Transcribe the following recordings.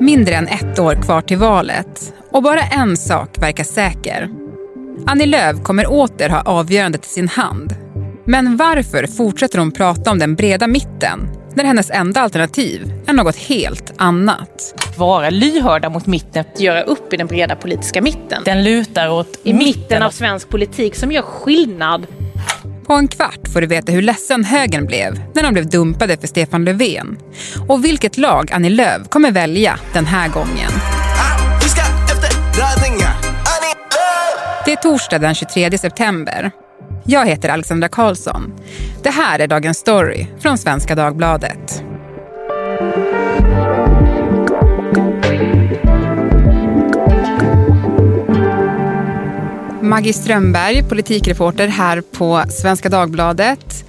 Mindre än ett år kvar till valet och bara en sak verkar säker. Annie Lööf kommer åter ha avgörandet i sin hand. Men varför fortsätter hon prata om den breda mitten när hennes enda alternativ är något helt annat? Vara lyhörda mot mitten. Göra upp i den breda politiska mitten. Den lutar åt I mitten av svensk politik som gör skillnad. På en kvart får du veta hur ledsen högern blev när de blev dumpade för Stefan Löfven. Och vilket lag Annie Lööf kommer välja den här gången. Det är torsdag den 23 september. Jag heter Alexandra Karlsson. Det här är Dagens Story från Svenska Dagbladet. Maggie Strömberg, politikreporter här på Svenska Dagbladet.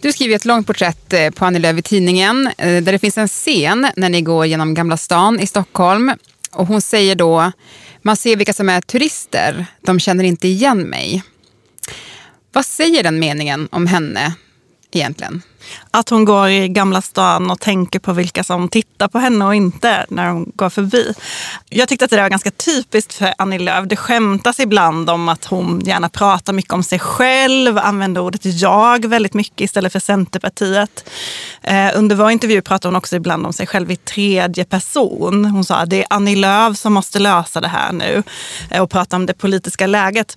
Du skriver ett långt porträtt eh, på Annie Lööf i tidningen eh, där det finns en scen när ni går genom Gamla stan i Stockholm. Och hon säger då, man ser vilka som är turister, de känner inte igen mig. Vad säger den meningen om henne egentligen? Att hon går i Gamla stan och tänker på vilka som tittar på henne och inte när hon går förbi. Jag tyckte att det var ganska typiskt för Annie Lööf. Det skämtas ibland om att hon gärna pratar mycket om sig själv, använder ordet jag väldigt mycket istället för Centerpartiet. Eh, under vår intervju pratade hon också ibland om sig själv i tredje person. Hon sa att det är Annie Lööf som måste lösa det här nu eh, och prata om det politiska läget.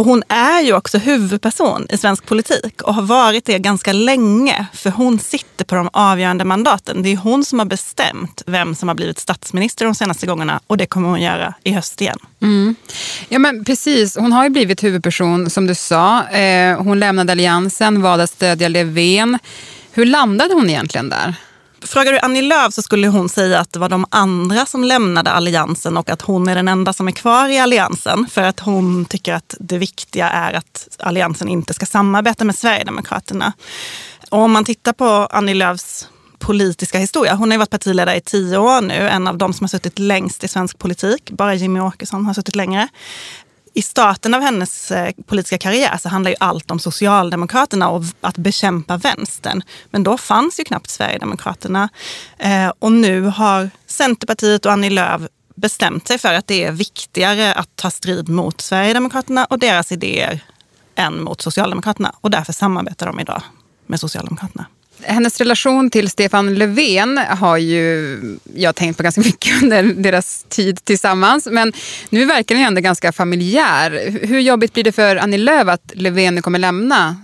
Och hon är ju också huvudperson i svensk politik och har varit det ganska länge. För hon sitter på de avgörande mandaten. Det är hon som har bestämt vem som har blivit statsminister de senaste gångerna och det kommer hon göra i höst igen. Mm. Ja men precis, hon har ju blivit huvudperson som du sa. Eh, hon lämnade Alliansen, valde att stödja Löfven. Hur landade hon egentligen där? Frågar du Annie Lööf så skulle hon säga att det var de andra som lämnade Alliansen och att hon är den enda som är kvar i Alliansen. För att hon tycker att det viktiga är att Alliansen inte ska samarbeta med Sverigedemokraterna. Och om man tittar på Annie Lööfs politiska historia. Hon har ju varit partiledare i tio år nu, en av de som har suttit längst i svensk politik. Bara Jimmy Åkesson har suttit längre i starten av hennes eh, politiska karriär så handlar ju allt om Socialdemokraterna och att bekämpa vänstern. Men då fanns ju knappt Sverigedemokraterna. Eh, och nu har Centerpartiet och Annie Lööf bestämt sig för att det är viktigare att ta strid mot Sverigedemokraterna och deras idéer än mot Socialdemokraterna. Och därför samarbetar de idag med Socialdemokraterna. Hennes relation till Stefan Löfven har ju jag tänkt på ganska mycket under deras tid tillsammans. Men nu verkar den ändå ganska familjär. Hur jobbigt blir det för Annie Lööf att Löfven kommer lämna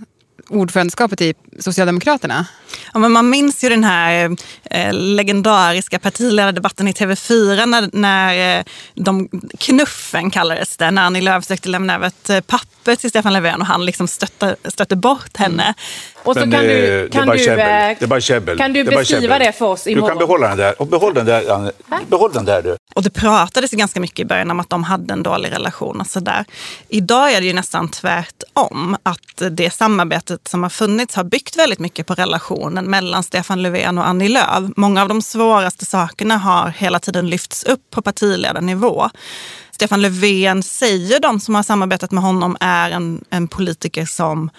ordförandeskapet i Socialdemokraterna? Ja, men man minns ju den här eh, legendariska partiledardebatten i TV4 när, när eh, de, knuffen kallades det, när Annie Lööf försökte lämna över ett eh, papper till Stefan Löfven och han liksom stötte, stötte bort henne. Mm. Och så kan du, kan du, det är bara käbbel. Kan du beskriva det för oss imorgon? Du kan behålla den där. Och behåll den där, behåll den där du. Och det pratades ganska mycket i början om att de hade en dålig relation och sådär. Idag är det ju nästan tvärtom. Att det samarbetet som har funnits har byggt väldigt mycket på relationen mellan Stefan Löfven och Annie Lööf. Många av de svåraste sakerna har hela tiden lyfts upp på partiledarnivå. Stefan Löfven säger de som har samarbetat med honom är en, en politiker som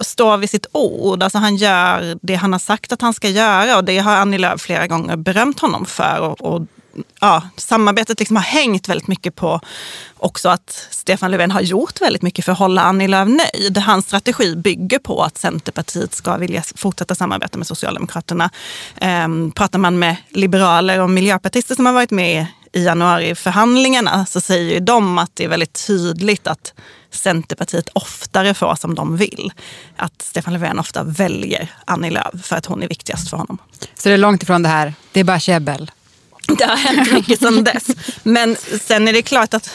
står vid sitt ord. Alltså han gör det han har sagt att han ska göra och det har Annie Lööf flera gånger berömt honom för. Och, och ja, samarbetet liksom har hängt väldigt mycket på också att Stefan Löfven har gjort väldigt mycket för att hålla Annie Lööf nöjd. Hans strategi bygger på att Centerpartiet ska vilja fortsätta samarbeta med Socialdemokraterna. Ehm, pratar man med liberaler och miljöpartister som har varit med i januariförhandlingarna så säger ju de att det är väldigt tydligt att Centerpartiet oftare får som de vill. Att Stefan Löfven ofta väljer Annie Lööf för att hon är viktigast för honom. Så det är långt ifrån det här, det är bara käbbel? Det har hänt mycket sedan dess. Men sen är det klart att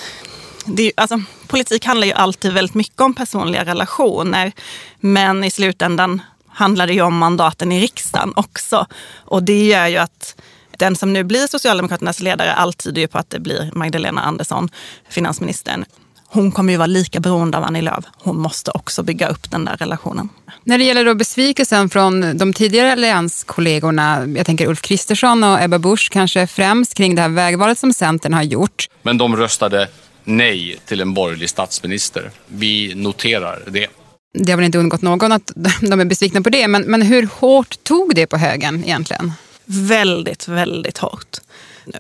det är, alltså, politik handlar ju alltid väldigt mycket om personliga relationer. Men i slutändan handlar det ju om mandaten i riksdagen också. Och det gör ju att den som nu blir Socialdemokraternas ledare, allt tyder ju på att det blir Magdalena Andersson, finansministern. Hon kommer ju vara lika beroende av Annie Lööf. Hon måste också bygga upp den där relationen. När det gäller då besvikelsen från de tidigare allianskollegorna, jag tänker Ulf Kristersson och Ebba Busch kanske främst kring det här vägvalet som Centern har gjort. Men de röstade nej till en borgerlig statsminister. Vi noterar det. Det har väl inte undgått någon att de är besvikna på det, men, men hur hårt tog det på högen egentligen? Väldigt, väldigt hårt.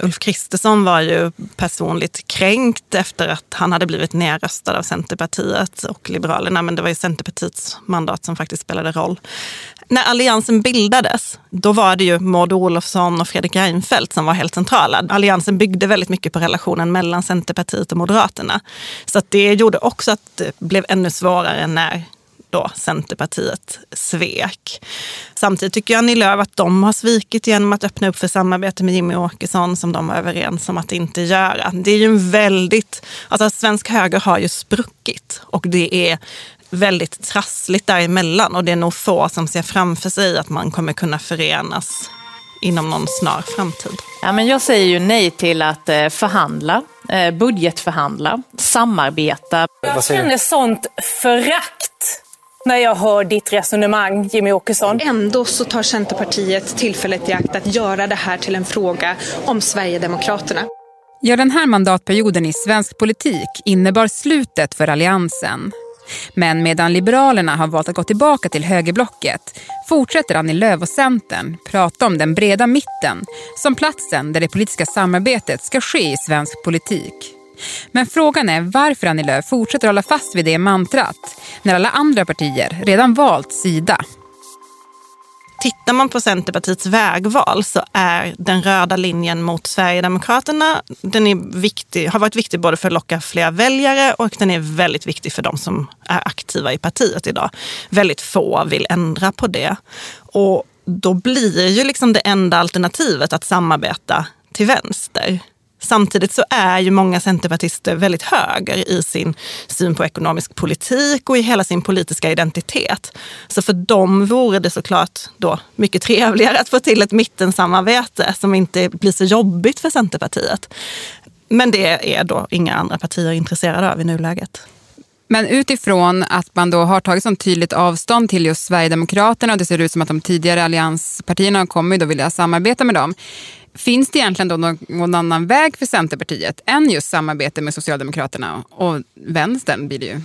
Ulf Kristersson var ju personligt kränkt efter att han hade blivit nedröstad av Centerpartiet och Liberalerna. Men det var ju Centerpartiets mandat som faktiskt spelade roll. När Alliansen bildades, då var det ju Maud Olofsson och Fredrik Reinfeldt som var helt centrala. Alliansen byggde väldigt mycket på relationen mellan Centerpartiet och Moderaterna. Så det gjorde också att det blev ännu svårare när då Centerpartiet svek. Samtidigt tycker Annie Lööf att de har svikit genom att öppna upp för samarbete med Jimmy Åkesson som de var överens om att inte göra. Det är ju en väldigt, alltså svensk höger har ju spruckit och det är väldigt trassligt däremellan och det är nog få som ser framför sig att man kommer kunna förenas inom någon snar framtid. Ja, men jag säger ju nej till att eh, förhandla, eh, budgetförhandla, samarbeta. Jag känner sånt förakt när jag hör ditt resonemang, Jimmy Åkesson. Ändå så tar Centerpartiet tillfället i akt att göra det här till en fråga om Sverigedemokraterna. Ja, den här mandatperioden i svensk politik innebar slutet för Alliansen. Men medan Liberalerna har valt att gå tillbaka till högerblocket fortsätter Annie Lööf och Centern prata om den breda mitten som platsen där det politiska samarbetet ska ske i svensk politik. Men frågan är varför Annie Lööf fortsätter hålla fast vid det mantrat när alla andra partier redan valt sida. Tittar man på Centerpartiets vägval så är den röda linjen mot Sverigedemokraterna, den är viktig, har varit viktig både för att locka fler väljare och den är väldigt viktig för de som är aktiva i partiet idag. Väldigt få vill ändra på det. Och då blir ju liksom det enda alternativet att samarbeta till vänster. Samtidigt så är ju många centerpartister väldigt höger i sin syn på ekonomisk politik och i hela sin politiska identitet. Så för dem vore det såklart då mycket trevligare att få till ett mittensamarbete som inte blir så jobbigt för Centerpartiet. Men det är då inga andra partier intresserade av i nuläget. Men utifrån att man då har tagit så tydligt avstånd till just Sverigedemokraterna och det ser ut som att de tidigare allianspartierna kommer då vilja samarbeta med dem. Finns det egentligen då någon annan väg för Centerpartiet än just samarbete med Socialdemokraterna och vänstern blir det ju?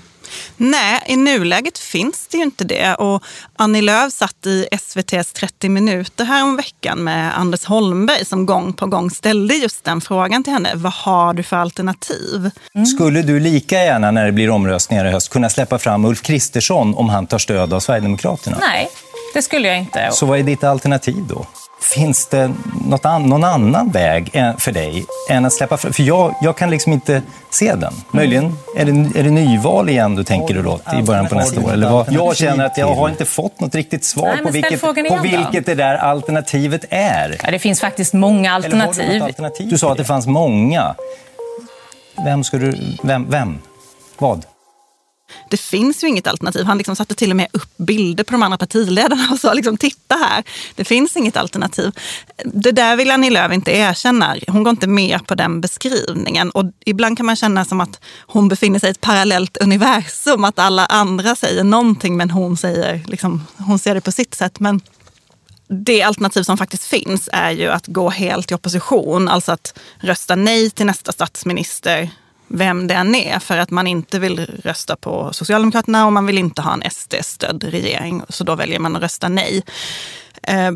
Nej, i nuläget finns det ju inte det. Och Annie Lööf satt i SVTs 30 minuter här om veckan med Anders Holmberg som gång på gång ställde just den frågan till henne. Vad har du för alternativ? Mm. Skulle du lika gärna när det blir omröstningar i höst kunna släppa fram Ulf Kristersson om han tar stöd av Sverigedemokraterna? Nej, det skulle jag inte. Så vad är ditt alternativ då? Finns det något an någon annan väg för dig än att släppa fram? För jag, jag kan liksom inte se den. Möjligen är det, är det nyval igen du tänker du då, i början på nästa år? Eller vad? Jag känner att jag har inte fått något riktigt svar Nej, på, vilket, på vilket det där alternativet är. Ja, det finns faktiskt många alternativ. Du, alternativ. du sa att det fanns många. Vem ska du... Vem? vem? Vad? Det finns ju inget alternativ. Han liksom satte till och med upp bilder på de andra partiledarna och sa liksom, titta här, det finns inget alternativ. Det där vill Annie Lööf inte erkänna. Hon går inte med på den beskrivningen. Och ibland kan man känna som att hon befinner sig i ett parallellt universum, att alla andra säger någonting men hon, säger, liksom, hon ser det på sitt sätt. Men det alternativ som faktiskt finns är ju att gå helt i opposition, alltså att rösta nej till nästa statsminister vem det än är för att man inte vill rösta på Socialdemokraterna och man vill inte ha en SD-stödd regering. Så då väljer man att rösta nej. Eh,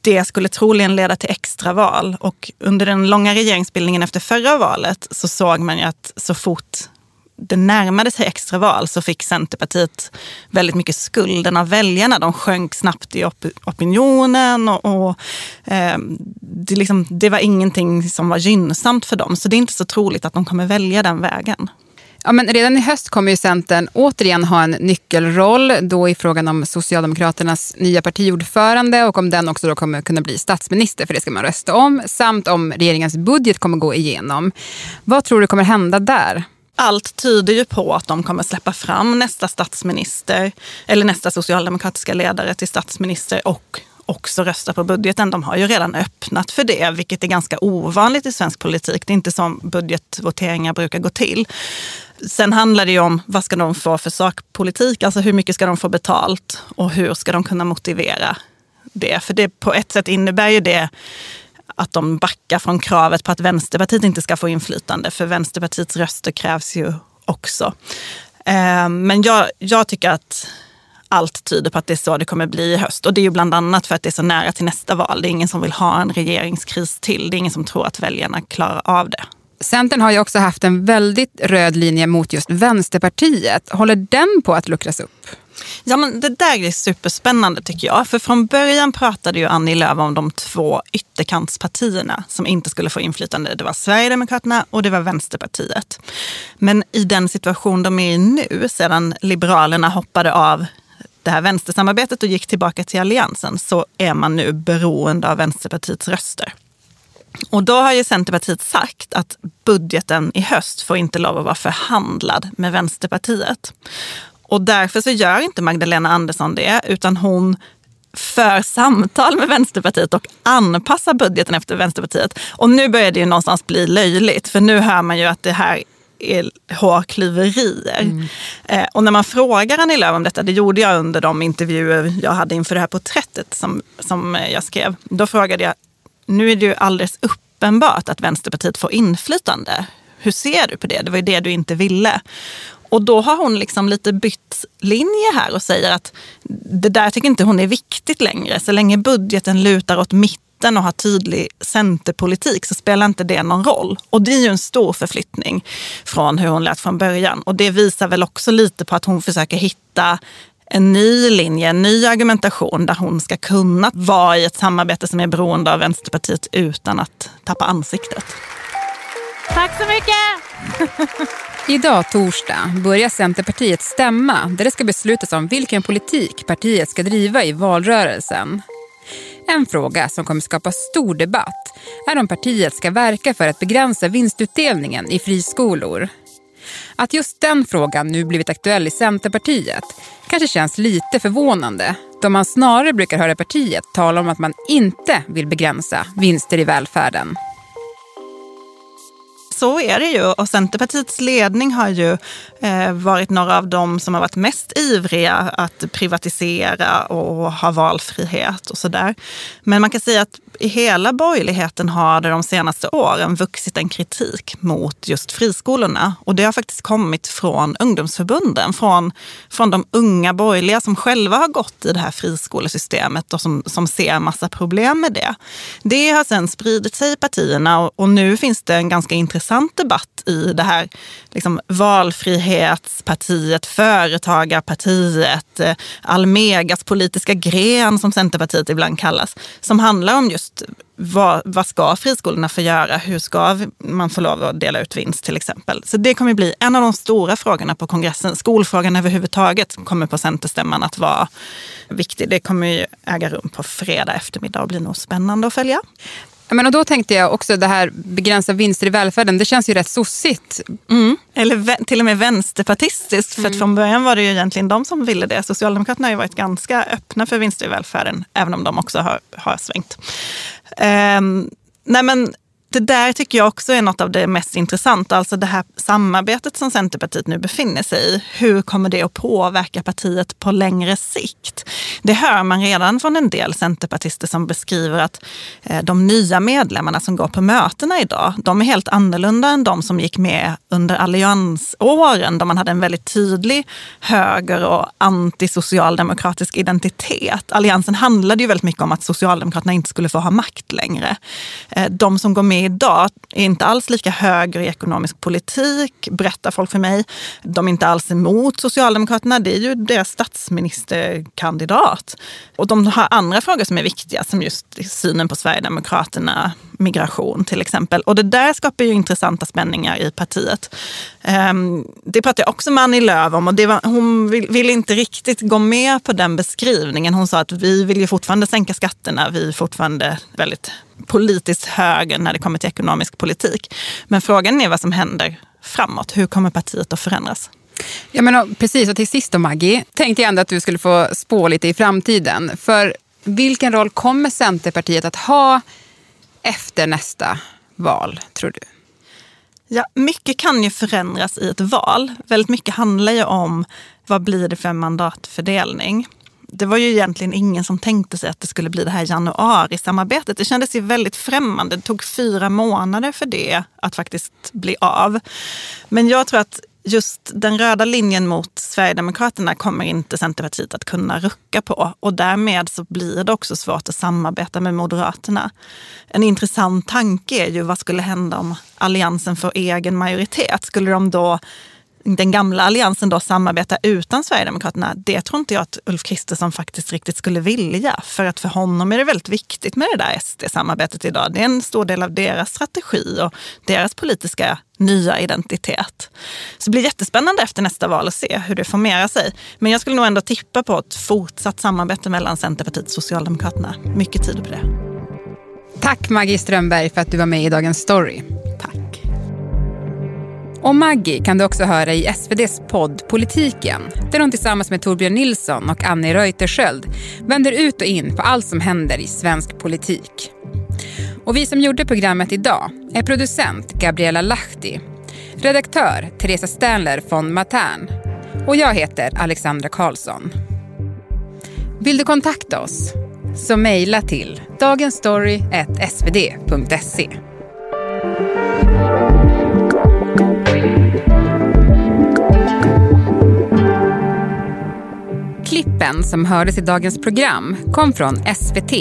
det skulle troligen leda till extraval och under den långa regeringsbildningen efter förra valet så såg man ju att så fort det närmade sig extraval så fick Centerpartiet väldigt mycket skulden av väljarna. De sjönk snabbt i op opinionen och, och eh, det, liksom, det var ingenting som var gynnsamt för dem. Så det är inte så troligt att de kommer välja den vägen. Ja, men redan i höst kommer ju Centern återigen ha en nyckelroll då i frågan om Socialdemokraternas nya partiordförande och om den också då kommer kunna bli statsminister, för det ska man rösta om, samt om regeringens budget kommer gå igenom. Vad tror du kommer hända där? Allt tyder ju på att de kommer släppa fram nästa statsminister eller nästa socialdemokratiska ledare till statsminister och också rösta på budgeten. De har ju redan öppnat för det, vilket är ganska ovanligt i svensk politik. Det är inte som budgetvoteringar brukar gå till. Sen handlar det ju om vad ska de få för sakpolitik, alltså hur mycket ska de få betalt och hur ska de kunna motivera det? För det på ett sätt innebär ju det att de backar från kravet på att Vänsterpartiet inte ska få inflytande. För Vänsterpartiets röster krävs ju också. Eh, men jag, jag tycker att allt tyder på att det är så det kommer bli i höst. Och det är ju bland annat för att det är så nära till nästa val. Det är ingen som vill ha en regeringskris till. Det är ingen som tror att väljarna klarar av det. Centern har ju också haft en väldigt röd linje mot just Vänsterpartiet. Håller den på att luckras upp? Ja, men det där är superspännande tycker jag. För från början pratade ju Annie Lööf om de två ytterkantspartierna som inte skulle få inflytande. Det var Sverigedemokraterna och det var Vänsterpartiet. Men i den situation de är i nu, sedan Liberalerna hoppade av det här vänstersamarbetet och gick tillbaka till Alliansen, så är man nu beroende av Vänsterpartiets röster. Och då har ju Centerpartiet sagt att budgeten i höst får inte lov att vara förhandlad med Vänsterpartiet. Och därför så gör inte Magdalena Andersson det, utan hon för samtal med Vänsterpartiet och anpassar budgeten efter Vänsterpartiet. Och nu börjar det ju någonstans bli löjligt, för nu hör man ju att det här är hårklyverier. Mm. Eh, och när man frågar Annie Lööf om detta, det gjorde jag under de intervjuer jag hade inför det här porträttet som, som jag skrev. Då frågade jag, nu är det ju alldeles uppenbart att Vänsterpartiet får inflytande. Hur ser du på det? Det var ju det du inte ville. Och då har hon liksom lite bytt linje här och säger att det där tycker inte hon är viktigt längre. Så länge budgeten lutar åt mitten och har tydlig centerpolitik så spelar inte det någon roll. Och det är ju en stor förflyttning från hur hon lät från början. Och det visar väl också lite på att hon försöker hitta en ny linje, en ny argumentation där hon ska kunna vara i ett samarbete som är beroende av Vänsterpartiet utan att tappa ansiktet. Tack så mycket! Idag, torsdag, börjar Centerpartiet stämma där det ska beslutas om vilken politik partiet ska driva i valrörelsen. En fråga som kommer skapa stor debatt är om partiet ska verka för att begränsa vinstutdelningen i friskolor. Att just den frågan nu blivit aktuell i Centerpartiet kanske känns lite förvånande då man snarare brukar höra partiet tala om att man inte vill begränsa vinster i välfärden så är det ju. Och Centerpartiets ledning har ju eh, varit några av de som har varit mest ivriga att privatisera och ha valfrihet och sådär. Men man kan säga att i hela borgerligheten har det de senaste åren vuxit en kritik mot just friskolorna. Och det har faktiskt kommit från ungdomsförbunden, från, från de unga borgerliga som själva har gått i det här friskolesystemet och som, som ser massa problem med det. Det har sen spridit sig i partierna och, och nu finns det en ganska intressant debatt i det här liksom, valfrihetspartiet, företagarpartiet, eh, Almegas politiska gren som Centerpartiet ibland kallas, som handlar om just vad, vad ska friskolorna få göra? Hur ska man få lov att dela ut vinst till exempel? Så det kommer bli en av de stora frågorna på kongressen. Skolfrågan överhuvudtaget kommer på Centerstämman att vara viktig. Det kommer ju äga rum på fredag eftermiddag och blir nog spännande att följa. Men och då tänkte jag också det här begränsa vinster i välfärden, det känns ju rätt sossigt. Mm. Eller till och med vänsterpartistiskt, mm. för från början var det ju egentligen de som ville det. Socialdemokraterna har ju varit ganska öppna för vinster i välfärden, även om de också har, har svängt. Um, nej men det där tycker jag också är något av det mest intressanta. Alltså det här samarbetet som Centerpartiet nu befinner sig i. Hur kommer det att påverka partiet på längre sikt? Det hör man redan från en del centerpartister som beskriver att eh, de nya medlemmarna som går på mötena idag, de är helt annorlunda än de som gick med under alliansåren, då man hade en väldigt tydlig höger och antisocialdemokratisk identitet. Alliansen handlade ju väldigt mycket om att Socialdemokraterna inte skulle få ha makt längre. Eh, de som går med idag är inte alls lika höger i ekonomisk politik, berättar folk för mig. De är inte alls emot Socialdemokraterna, det är ju deras statsministerkandidat. Och de har andra frågor som är viktiga, som just synen på Sverigedemokraterna, migration till exempel. Och det där skapar ju intressanta spänningar i partiet. Ehm, det pratade jag också med Annie Lööf om och det var, hon ville vill, inte riktigt gå med på den beskrivningen. Hon sa att vi vill ju fortfarande sänka skatterna, vi är fortfarande väldigt politiskt höger när det kommer till ekonomisk politik. Men frågan är vad som händer framåt. Hur kommer partiet att förändras? Ja, men precis, och till sist då Maggie, tänkte jag ändå att du skulle få spå lite i framtiden. För vilken roll kommer Centerpartiet att ha efter nästa val, tror du? Ja, mycket kan ju förändras i ett val. Väldigt mycket handlar ju om vad blir det för mandatfördelning. det var ju egentligen ingen som tänkte sig att det skulle bli det här januari-samarbetet. Det kändes ju väldigt främmande. Det tog fyra månader för det att faktiskt bli av. Men jag tror att just den röda linjen mot Sverigedemokraterna kommer inte Centerpartiet att kunna rucka på. Och därmed så blir det också svårt att samarbeta med Moderaterna. En intressant tanke är ju vad skulle hända om Alliansen får egen majoritet? Skulle de då den gamla alliansen då samarbeta utan Sverigedemokraterna, det tror inte jag att Ulf Kristersson faktiskt riktigt skulle vilja. För att för honom är det väldigt viktigt med det där SD-samarbetet idag. Det är en stor del av deras strategi och deras politiska nya identitet. Så det blir jättespännande efter nästa val att se hur det formerar sig. Men jag skulle nog ändå tippa på ett fortsatt samarbete mellan Centerpartiet och Socialdemokraterna. Mycket tid på det. Tack Maggie Strömberg för att du var med i Dagens Story. Och Maggie kan du också höra i SVDs podd Politiken där hon tillsammans med Torbjörn Nilsson och Annie Reuterskiöld vänder ut och in på allt som händer i svensk politik. Och vi som gjorde programmet idag är producent Gabriella Lahti, redaktör Teresa Stanler von Matern och jag heter Alexandra Karlsson. Vill du kontakta oss? Så mejla till dagensstory.svd.se. Klippen som hördes i dagens program kom från SVT,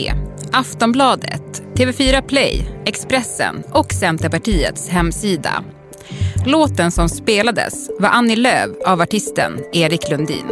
Aftonbladet, TV4 Play, Expressen och Centerpartiets hemsida. Låten som spelades var Annie Lööf av artisten Erik Lundin.